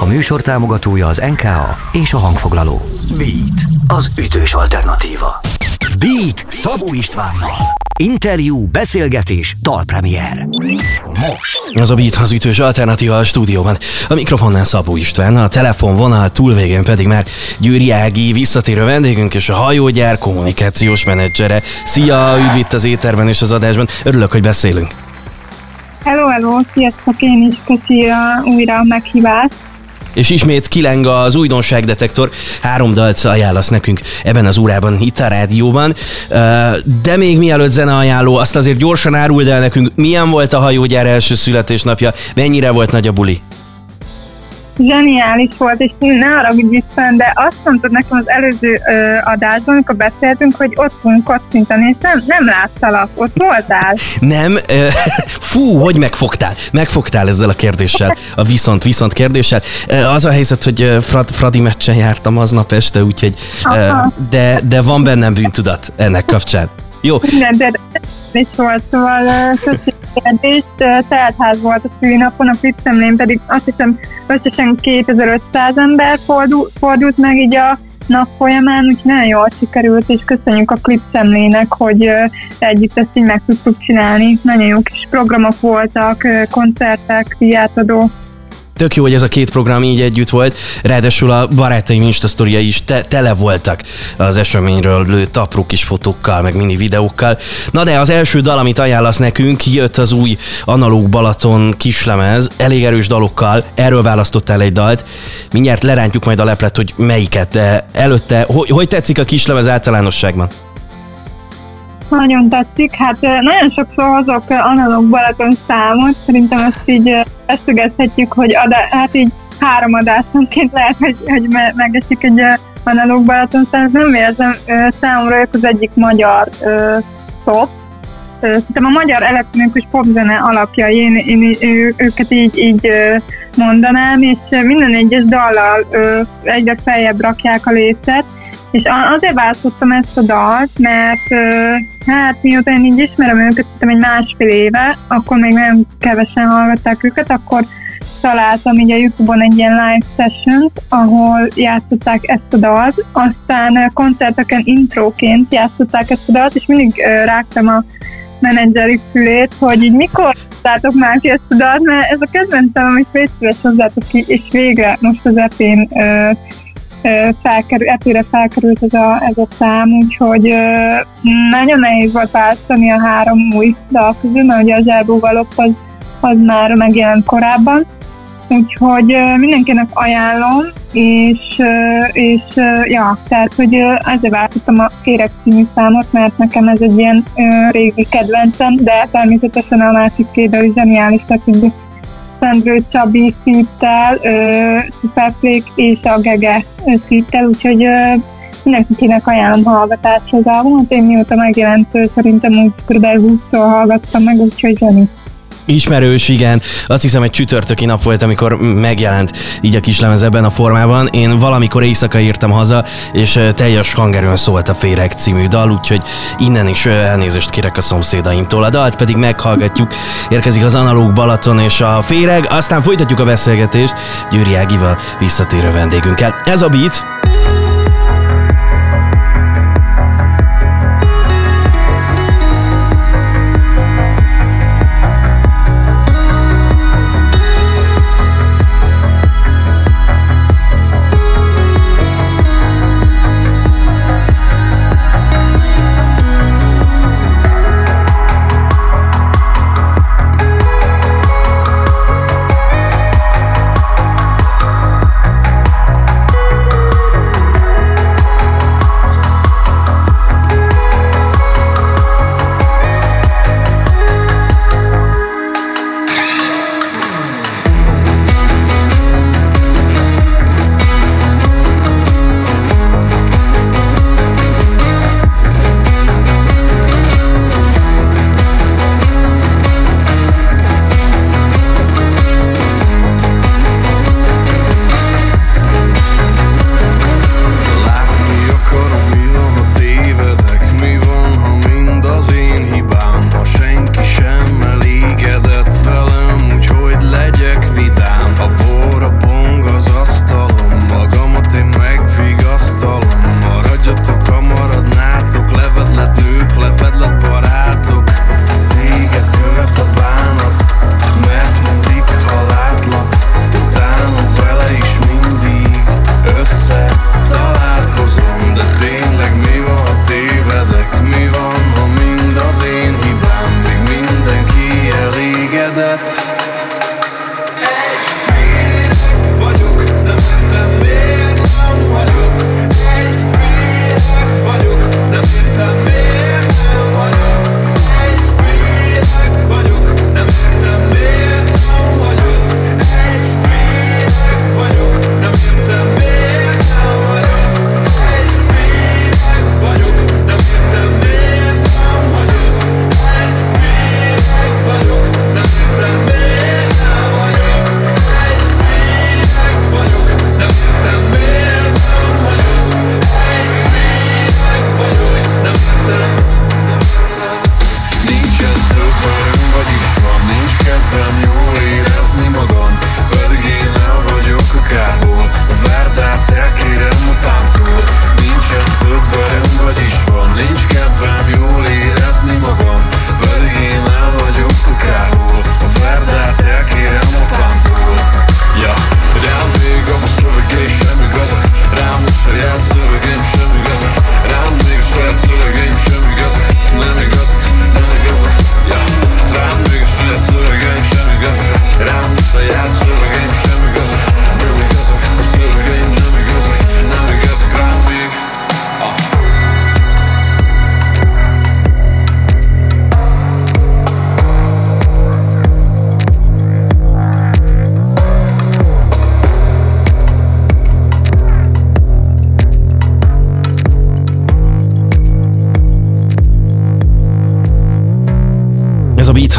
A műsor támogatója az NKA és a hangfoglaló. Beat, az ütős alternatíva. Beat Szabó Istvánnal. Interjú, beszélgetés, dalpremier. Most. Az a Beat az ütős alternatíva a stúdióban. A mikrofonnál Szabó István, a telefonvonal túlvégén pedig már Győri Ági visszatérő vendégünk és a hajógyár kommunikációs menedzsere. Szia, üdv itt az éterben és az adásban. Örülök, hogy beszélünk. Hello, hello, sziasztok, én is köszi uh, újra a meghívást és ismét kileng az újdonságdetektor. Három dalt ajánlasz nekünk ebben az órában itt a rádióban. De még mielőtt zene ajánló, azt azért gyorsan áruld el nekünk, milyen volt a hajógyár első születésnapja, mennyire volt nagy a buli? Zseniális volt, és ne arra Isten, de azt mondtad nekem az előző ö, adásban, amikor beszéltünk, hogy ott fogunk koccintani, és nem, nem láttalak, ott voltál. Nem, ö, fú, hogy megfogtál? Megfogtál ezzel a kérdéssel, a viszont-viszont kérdéssel. Az a helyzet, hogy Frad, Fradi meccsen jártam aznap este, úgyhogy, ö, de, de van bennem bűntudat ennek kapcsán. Jó. Igen, de is volt, szóval kérdés, teltház volt a szülinapon, a Flipszemlén pedig azt hiszem összesen 2500 ember fordult, fordult meg így a nap folyamán, úgyhogy nagyon jól sikerült, és köszönjük a Klipszemlének, hogy együtt ezt így meg tudtuk csinálni. Nagyon jó kis programok voltak, koncertek, diátadó Tök jó, hogy ez a két program így együtt volt, ráadásul a barátaim Insta is te- tele voltak az eseményről lőtt apró kis fotókkal, meg mini videókkal. Na de az első dal, amit ajánlasz nekünk, jött az új Analóg Balaton kislemez, elég erős dalokkal, erről választottál egy dalt. Mindjárt lerántjuk majd a leplet, hogy melyiket, de előtte, hogy, hogy tetszik a kislemez általánosságban? Nagyon tetszik, hát nagyon sokszor hozok analóg Balaton számot, szerintem ezt így összegezhetjük, hogy ad, hát így három adásonként lehet, hogy, hogy me, megesik egy analóg Balaton szám, nem érzem, számomra ők az egyik magyar top, Szerintem a magyar elektronikus popzene alapja, én, én, én őket így, így mondanám, és minden egyes dallal egyre feljebb rakják a lécet, és azért választottam ezt a dalt, mert hát mióta én így ismerem őket, egy másfél éve, akkor még nagyon kevesen hallgatták őket, akkor találtam így a Youtube-on egy ilyen live session ahol játszották ezt a dalt, aztán koncerteken introként játszották ezt a dalt, és mindig rágtam a menedzseri fülét, hogy így mikor látok már ki ezt a dalt, mert ez a kedvencem, amit fészülés hozzátok ki, és végre most az epén felkerül, epére felkerült ez a, ez a szám, úgyhogy nagyon nehéz volt választani a három új dal közül, mert ugye az Elbó Galop az, az már megjelent korábban, úgyhogy mindenkinek ajánlom, és, és ja, tehát, hogy ezzel váltottam a Kérek című számot, mert nekem ez egy ilyen régi kedvencem, de természetesen a másik két is zseniális, tehát Szendrő Csabi szívtel, Superflék és a Gege szívtel, úgyhogy mindenkinek ajánlom hallgatásra az albumot. Én mióta megjelent, szerintem úgy kb. 20 hallgattam meg, úgyhogy zseni. Ismerős, igen. Azt hiszem, egy csütörtöki nap volt, amikor megjelent így a kislemez ebben a formában. Én valamikor éjszaka írtam haza, és teljes hangerőn szólt a Féreg című dal, úgyhogy innen is elnézést kérek a szomszédaimtól. A dalt pedig meghallgatjuk. Érkezik az Analóg Balaton és a Féreg, aztán folytatjuk a beszélgetést Győri Ágival visszatérő vendégünkkel. Ez a Beat,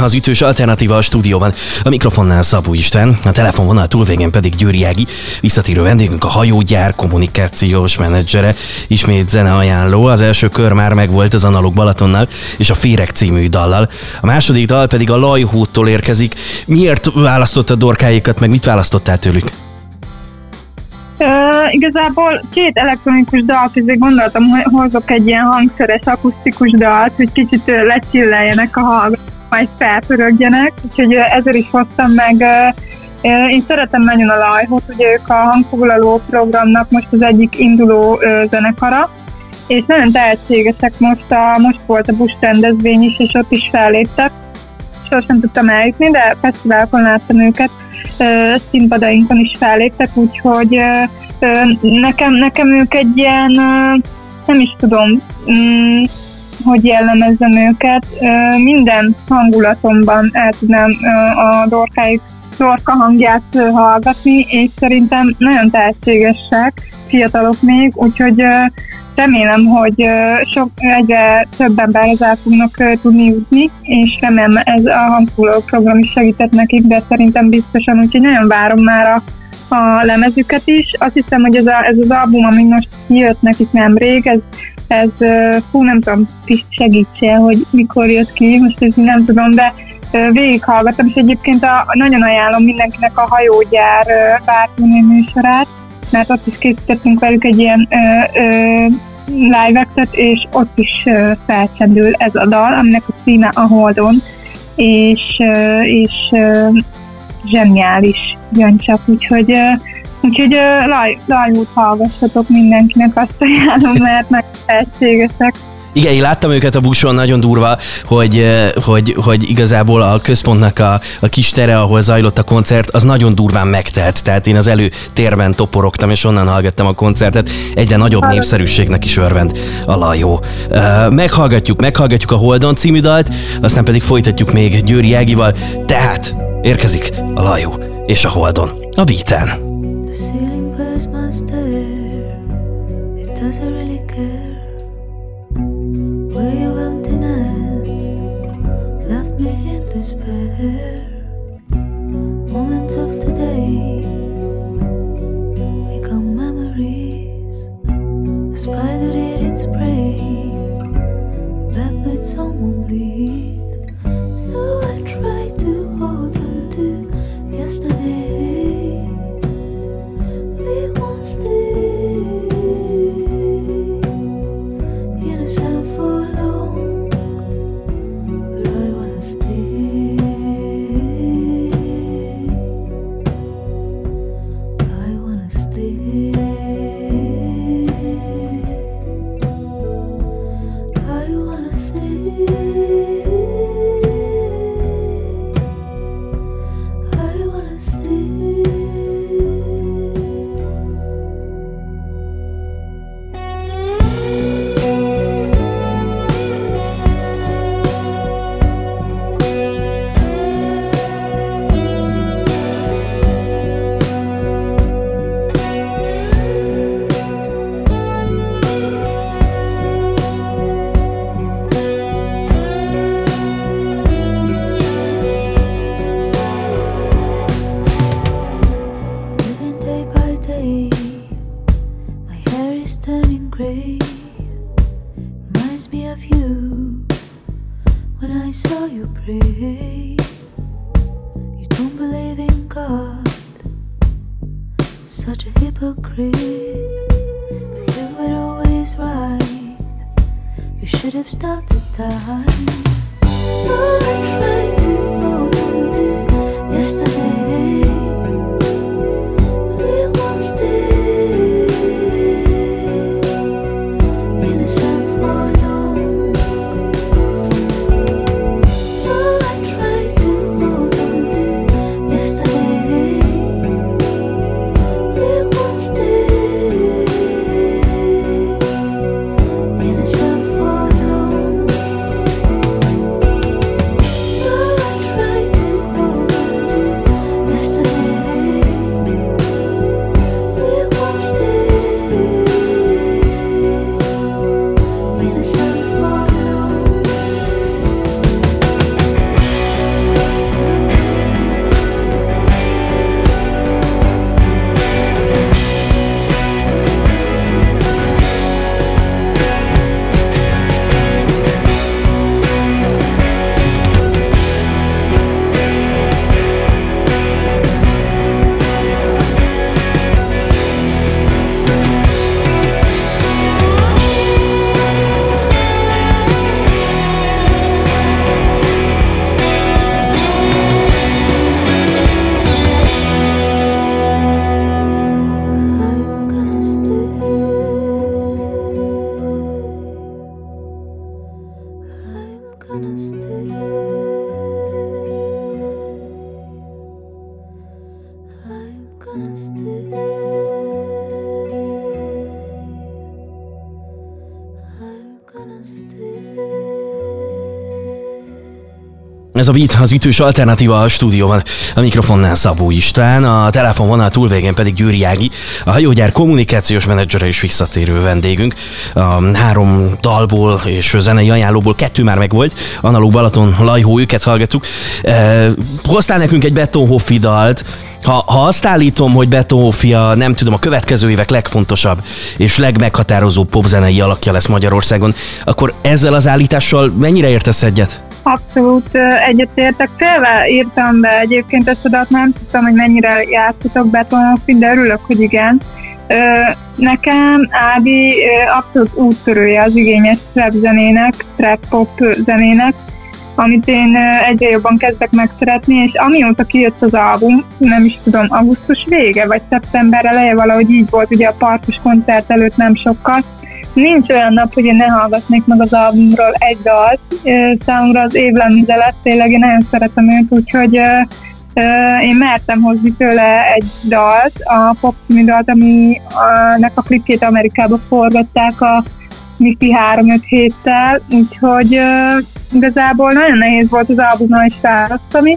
az ütős alternatíva a stúdióban. A mikrofonnál Szabó István, a telefonvonal túlvégén pedig Győri Ági, visszatérő vendégünk a hajógyár kommunikációs menedzsere, ismét zeneajánló. Az első kör már megvolt az Analóg Balatonnal és a Férek című dallal. A második dal pedig a Lajhúttól érkezik. Miért választottad dorkáikat, meg mit választottál tőlük? Uh, igazából két elektronikus dal közé gondoltam, hogy hozok egy ilyen hangszeres, akusztikus dalt, hogy kicsit lecsilleljenek a hallgatók, majd felpörögjenek, úgyhogy ezért is hoztam meg én szeretem nagyon a Lajhot, ugye ők a hangfoglaló programnak most az egyik induló zenekara, és nagyon tehetségesek most, a, most volt a Bush rendezvény is, és ott is felléptek. Sosem tudtam eljutni, de fesztiválokon láttam őket, színpadainkon is felléptek, úgyhogy nekem, nekem ők egy ilyen, nem is tudom, mm, hogy jellemezzem őket, minden hangulatomban el tudnám a dorkáik, dorka hangját hallgatni, és szerintem nagyon tehetségesek, fiatalok még, úgyhogy remélem, hogy sok, egyre több emberhez el fognak tudni jutni, és remélem ez a hangfúló program is segített nekik, de szerintem biztosan, úgyhogy nagyon várom már a, a lemezüket is. Azt hiszem, hogy ez, a, ez az album, ami most kijött nekik nemrég, ez, ez fú, nem tudom, is segítsél, hogy mikor jött ki, most ez nem tudom, de végighallgattam, és egyébként a, nagyon ajánlom mindenkinek a hajógyár bármilyen műsorát, mert ott is készítettünk velük egy ilyen ö, ö, live és ott is ö, felcsendül ez a dal, aminek a címe a Holdon, és, ö, és ö, zseniális jön csak, úgyhogy ö, Úgyhogy lajút hallgassatok mindenkinek, azt ajánlom, mert meg tehetségesek. Igen, én láttam őket a buszon, nagyon durva, hogy, hogy, hogy igazából a központnak a, a kis tere, ahol zajlott a koncert, az nagyon durván megtelt. Tehát én az előtérben toporogtam, és onnan hallgattam a koncertet. Egyre nagyobb népszerűségnek is örvend a Lajó. Meghallgatjuk, meghallgatjuk a Holdon című dalt, aztán pedig folytatjuk még Győri Ágival. Tehát érkezik a Lajó és a Holdon a beaten. The ceiling burns my stare. It doesn't really care. Wave emptiness left me in despair. Moments of today. Ez a Beat az ütős alternatíva a stúdióban. A mikrofonnál Szabó István, a telefonvonal túlvégén pedig Győri Ági, a hajógyár kommunikációs menedzsere és visszatérő vendégünk. A három dalból és zenei ajánlóból kettő már megvolt, Analóg Balaton, Lajhó, őket hallgattuk. E, hoztál nekünk egy Betonhoffi dalt, ha, ha azt állítom, hogy Betonhoffi a, nem tudom, a következő évek legfontosabb és legmeghatározóbb popzenei alakja lesz Magyarországon, akkor ezzel az állítással mennyire értesz egyet? Abszolút egyetértek. Tényleg írtam be egyébként ezt a dalt, nem tudtam, hogy mennyire játszatok betonofin, de örülök, hogy igen. Nekem Ádi abszolút úttörője az igényes trap zenének, trap pop zenének, amit én egyre jobban kezdek megszeretni, és amióta kijött az album, nem is tudom, augusztus vége, vagy szeptember eleje, valahogy így volt, ugye a partos koncert előtt nem sokkal, Nincs olyan nap, hogy én ne hallgatnék meg az albumról egy dalt. Számomra az év lett, tényleg én nagyon szeretem őt, úgyhogy én mertem hozni tőle egy dalt, a Pop dalt, aminek a klipjét Amerikába forgatták a Mickey 3-5 héttel, úgyhogy igazából nagyon nehéz volt az albumon is választani,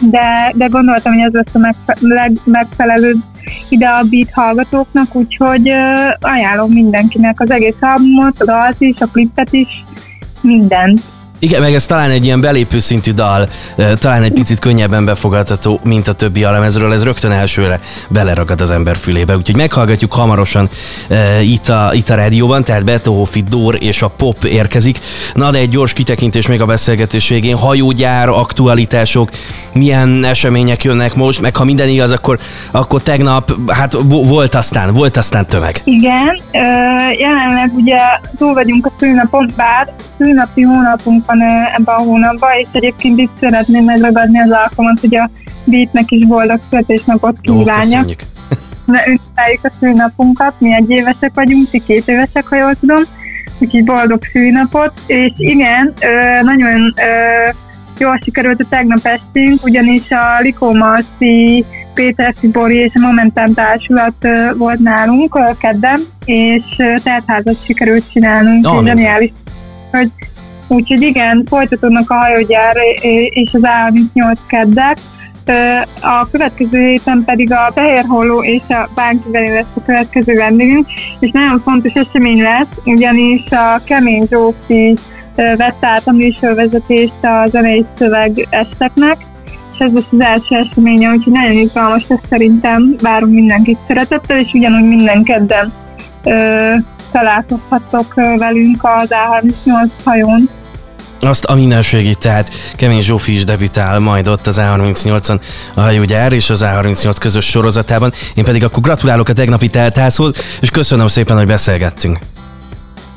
de, de gondoltam, hogy ez lesz a megfe- legmegfelelőbb ide a beat hallgatóknak, úgyhogy ajánlom mindenkinek az egész albumot, a dalt is, a klipet is, mindent. Igen, meg ez talán egy ilyen belépő szintű dal, talán egy picit könnyebben befogadható, mint a többi lemezről, ez rögtön elsőre beleragad az ember fülébe. Úgyhogy meghallgatjuk hamarosan e, itt, a, itt a rádióban, tehát Beto Hofi, Dór és a Pop érkezik. Na de egy gyors kitekintés még a beszélgetés végén. Hajógyár, aktualitások, milyen események jönnek most, meg ha minden igaz, akkor, akkor tegnap, hát volt aztán, volt aztán tömeg. Igen, jelenleg ugye túl vagyunk a szülnapon, bár szülnapi hónapunk van ebben a hónapban, és egyébként itt szeretném megragadni az alkalmat, hogy a Beatnek is boldog születésnapot kívánja. Jó, ünnepeljük a szülnapunkat, mi egy évesek vagyunk, ti két évesek, ha jól tudom, úgyhogy boldog szülnapot, és igen, nagyon jól sikerült a tegnap estünk, ugyanis a Likó Marci, Péter Szibori és a Momentum Társulat volt nálunk kedden, és teltházat sikerült csinálnunk, oh, zseniális hogy úgyhogy igen, folytatódnak a hajógyár és az A38 keddek. A következő héten pedig a Fehérholló és a Bánkivelő lesz a következő vendégünk, és nagyon fontos esemény lesz, ugyanis a Kemény Zsófi vette át a műsorvezetést a zenei szöveg esteknek, és ez lesz az első eseménye, úgyhogy nagyon izgalmas lesz szerintem, várunk mindenkit szeretettel, és ugyanúgy minden kedden találkozhattok velünk az A38 hajón. Azt a minőségi, tehát Kemény Zsófi is debütál majd ott az A38-on a hajógyár és az A38 közös sorozatában. Én pedig akkor gratulálok a tegnapi teltházhoz, és köszönöm szépen, hogy beszélgettünk.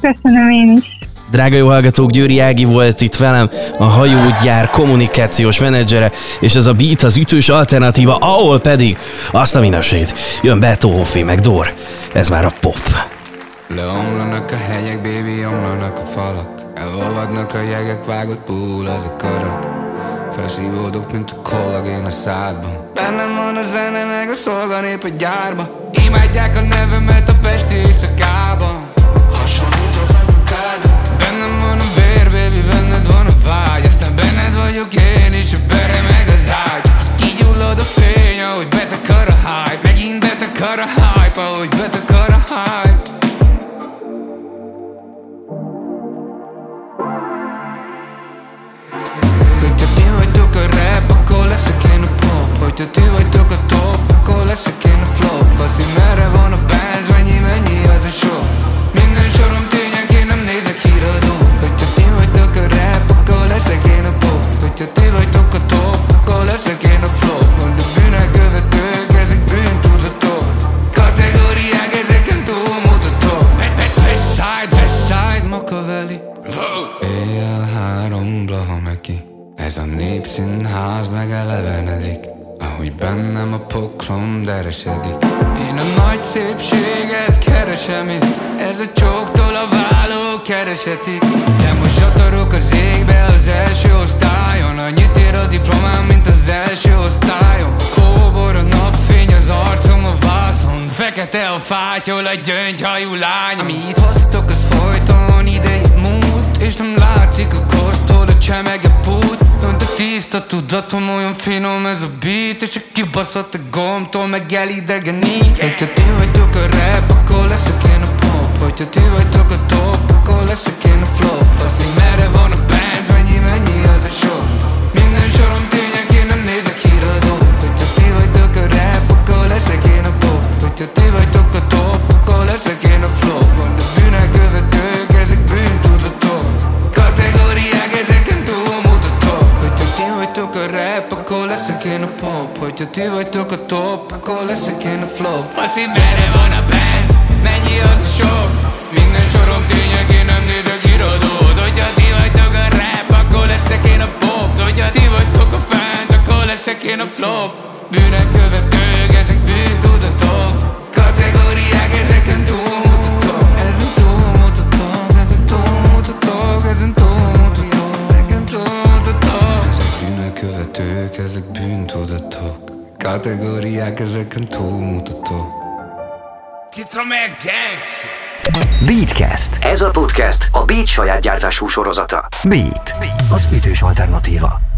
Köszönöm én is. Drága jó hallgatók, Győri Ági volt itt velem, a hajógyár kommunikációs menedzsere, és ez a Beat az ütős alternatíva, ahol pedig azt a minőségét jön Hoffi meg Dor. Ez már a pop. Leomlanak a hegyek, baby, omlanak a falak. Elolvadnak a jegek, vágott púl az a karat Felszívódok, mint a kollagén a szádban Bennem van a zene, meg a szolganép a gyárba. Imádják a nevemet a pesti éjszakában Hasonlítok a munkád. Bennem van a vér, baby, benned van a vágy. Aztán benned vagyok én is, a bere meg az ágy. Kigyullad a fény, ahogy betakar a hype. Megint betakar a hype, ahogy betakar a hype Hogyha ti vagytok a top, akkor leszek én a flop. Faszi merre van a pénz, mennyi, mennyi az a sok? Minden sorom tények, én nem nézek híradó Hogyha ti vagytok a rap, akkor leszek én a pop. Hogyha ti vagytok a top, akkor leszek én a flop. Mond a bűnek követők, ezek bűntudatok. Kategóriák, ezeken túlmutatok. Westside, Westside, Makaveli Éjjel három, Blaha Meki Ez a népszínház megelevenedik ahogy bennem a poklom deresedik. Én a nagy szépséget keresem itt Ez a csóktól a válló keresetik De most zsatorok az égbe az első osztályon Annyit ér a diplomám, mint az első osztályon. Kóbor a napfény az arcom a vászon Fekete a fátyol, a gyöngyhajú lány. Amit hoztok, az folyton idejét múlt És nem látszik a kosztól, a csemeg a pút. Pont a tiszta tudatom, olyan finom ez a beat És csak kibaszott a gombtól, meg elidegenít Hogyha ti vagytok a rap, akkor leszek én a pop. Hogyha ti vagytok a top, akkor leszek én a flop. Faszi, merre van a band, mennyi, mennyi az a sok? Minden sorom tények, én nem nézek híradót. Hogyha ti vagytok a rap, akkor leszek én a pop. Hogyha ti vagytok a top, én a pop Hogyha ti vagytok a top, akkor leszek én a flop Faszi, merre van a pénz? Mennyi az a sok? Minden sorom tények, én nem nézek híradót Hogyha ti vagytok a rap, akkor leszek én a pop Hogyha ti vagytok a fent, akkor leszek én a flop Bűnek Kategóriák, ezeken túlmutatok Citromeg Gangs! Beatcast. Ez a podcast a Beat saját gyártású sorozata. Beat. Az ütős alternatíva.